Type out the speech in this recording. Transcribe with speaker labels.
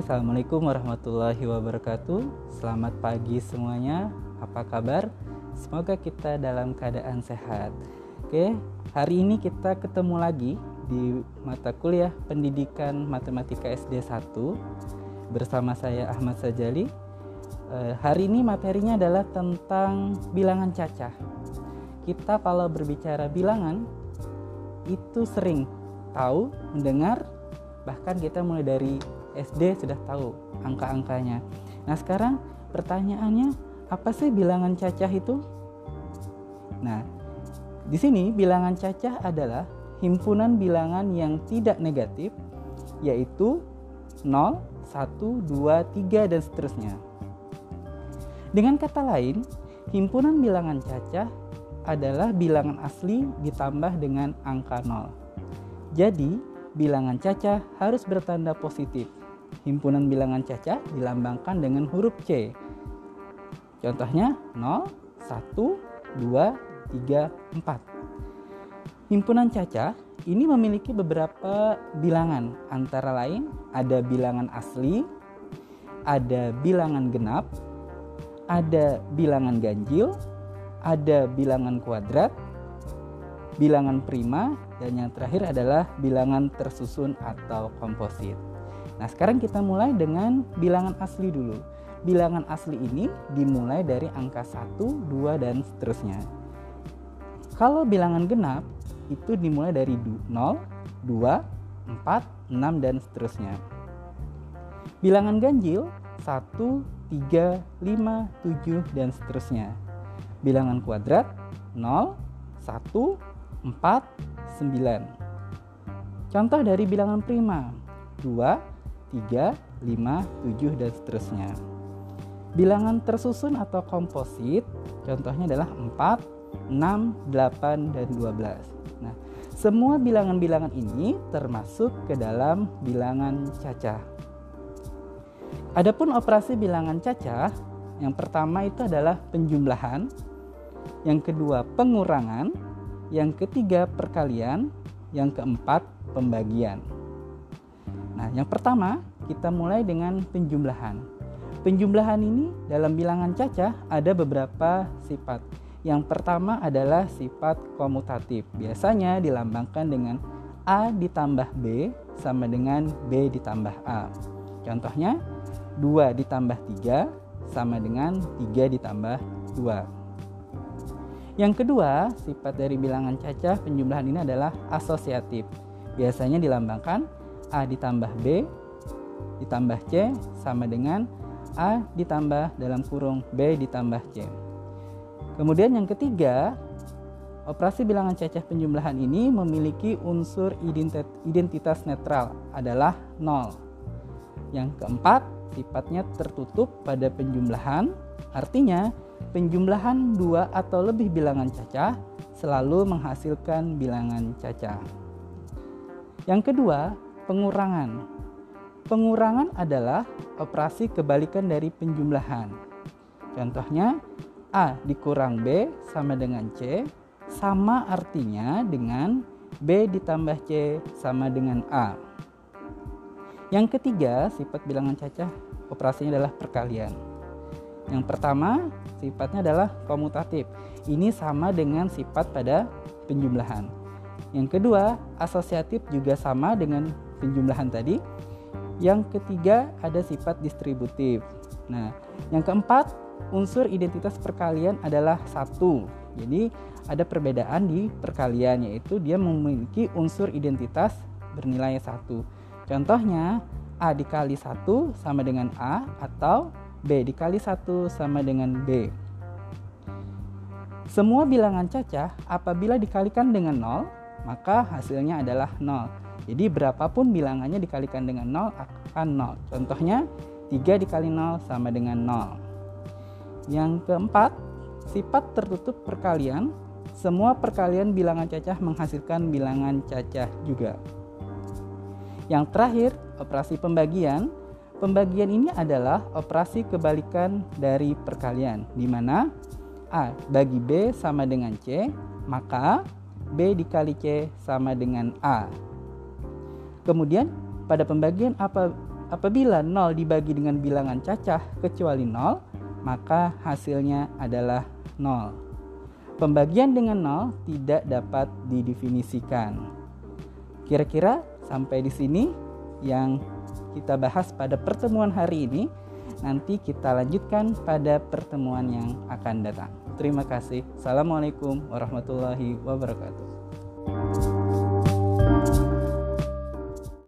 Speaker 1: Assalamualaikum warahmatullahi wabarakatuh. Selamat pagi semuanya. Apa kabar? Semoga kita dalam keadaan sehat. Oke, hari ini kita ketemu lagi di mata kuliah Pendidikan Matematika SD 1 bersama saya Ahmad Sajali. Eh, hari ini materinya adalah tentang bilangan cacah. Kita kalau berbicara bilangan itu sering tahu, mendengar, bahkan kita mulai dari SD sudah tahu angka-angkanya. Nah, sekarang pertanyaannya, apa sih bilangan cacah itu? Nah, di sini bilangan cacah adalah himpunan bilangan yang tidak negatif yaitu 0, 1, 2, 3 dan seterusnya. Dengan kata lain, himpunan bilangan cacah adalah bilangan asli ditambah dengan angka 0. Jadi, bilangan cacah harus bertanda positif himpunan bilangan cacah dilambangkan dengan huruf C. Contohnya 0, 1, 2, 3, 4. Himpunan cacah ini memiliki beberapa bilangan, antara lain ada bilangan asli, ada bilangan genap, ada bilangan ganjil, ada bilangan kuadrat, bilangan prima, dan yang terakhir adalah bilangan tersusun atau komposit. Nah, sekarang kita mulai dengan bilangan asli dulu. Bilangan asli ini dimulai dari angka 1, 2, dan seterusnya. Kalau bilangan genap itu dimulai dari 0, 2, 4, 6, dan seterusnya. Bilangan ganjil 1, 3, 5, 7, dan seterusnya. Bilangan kuadrat 0, 1, 4, 9. Contoh dari bilangan prima 2, 3, 5, 7, dan seterusnya. Bilangan tersusun atau komposit contohnya adalah 4, 6, 8, dan 12. Nah, semua bilangan-bilangan ini termasuk ke dalam bilangan cacah. Adapun operasi bilangan cacah, yang pertama itu adalah penjumlahan, yang kedua pengurangan, yang ketiga perkalian, yang keempat pembagian. Nah, yang pertama kita mulai dengan penjumlahan. Penjumlahan ini dalam bilangan cacah ada beberapa sifat. Yang pertama adalah sifat komutatif. Biasanya dilambangkan dengan A ditambah B sama dengan B ditambah A. Contohnya 2 ditambah 3 sama dengan 3 ditambah 2. Yang kedua, sifat dari bilangan cacah penjumlahan ini adalah asosiatif. Biasanya dilambangkan A ditambah B ditambah C sama dengan A ditambah dalam kurung B ditambah C. Kemudian yang ketiga, operasi bilangan cacah penjumlahan ini memiliki unsur identitas netral adalah 0. Yang keempat, sifatnya tertutup pada penjumlahan, artinya penjumlahan dua atau lebih bilangan cacah selalu menghasilkan bilangan cacah. Yang kedua, pengurangan. Pengurangan adalah operasi kebalikan dari penjumlahan. Contohnya, A dikurang B sama dengan C, sama artinya dengan B ditambah C sama dengan A. Yang ketiga, sifat bilangan cacah operasinya adalah perkalian. Yang pertama, sifatnya adalah komutatif. Ini sama dengan sifat pada penjumlahan. Yang kedua, asosiatif juga sama dengan penjumlahan tadi. Yang ketiga ada sifat distributif. Nah, yang keempat unsur identitas perkalian adalah satu. Jadi ada perbedaan di perkalian yaitu dia memiliki unsur identitas bernilai satu. Contohnya A dikali satu sama dengan A atau B dikali satu sama dengan B. Semua bilangan cacah apabila dikalikan dengan 0 maka hasilnya adalah 0. Jadi berapapun bilangannya dikalikan dengan 0 akan 0. Contohnya 3 dikali 0 sama dengan 0. Yang keempat, sifat tertutup perkalian. Semua perkalian bilangan cacah menghasilkan bilangan cacah juga. Yang terakhir, operasi pembagian. Pembagian ini adalah operasi kebalikan dari perkalian, di mana A bagi B sama dengan C, maka B dikali C sama dengan A. Kemudian pada pembagian apa apabila 0 dibagi dengan bilangan cacah kecuali 0, maka hasilnya adalah 0. Pembagian dengan 0 tidak dapat didefinisikan. Kira-kira sampai di sini yang kita bahas pada pertemuan hari ini. Nanti kita lanjutkan pada pertemuan yang akan datang. Terima kasih. Assalamualaikum warahmatullahi wabarakatuh.